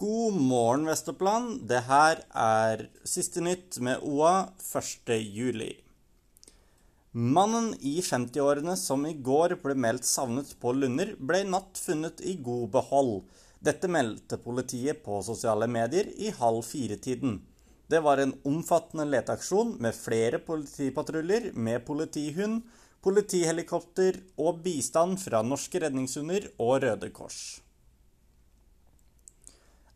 God morgen, Vestoppland. Det her er siste nytt med OA 1. juli. Mannen i 50-årene som i går ble meldt savnet på Lunder, ble i natt funnet i god behold. Dette meldte politiet på sosiale medier i halv fire-tiden. Det var en omfattende leteaksjon med flere politipatruljer med politihund, politihelikopter og bistand fra norske redningshunder og Røde Kors.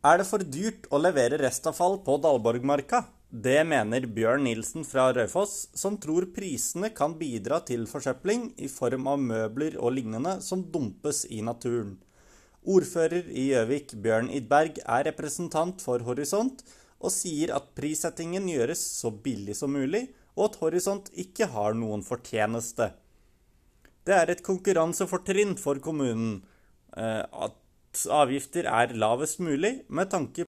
Er det for dyrt å levere restavfall på Dalborgmarka? Det mener Bjørn Nilsen fra Raufoss, som tror prisene kan bidra til forsøpling i form av møbler og lignende som dumpes i naturen. Ordfører i Gjøvik, Bjørn Idberg, er representant for Horisont og sier at prissettingen gjøres så billig som mulig, og at Horisont ikke har noen fortjeneste. Det er et konkurransefortrinn for kommunen eh, at avgifter er lavest mulig med tanke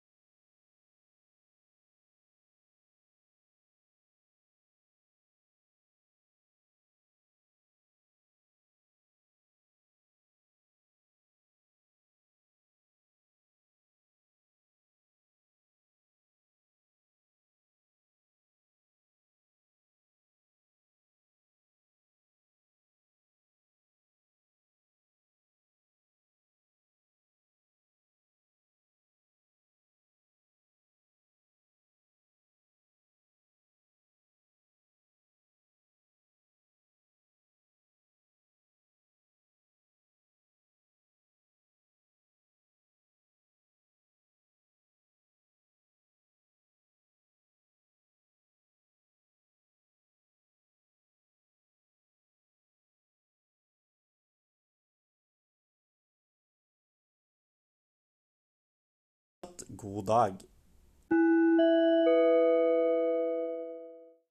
God dag.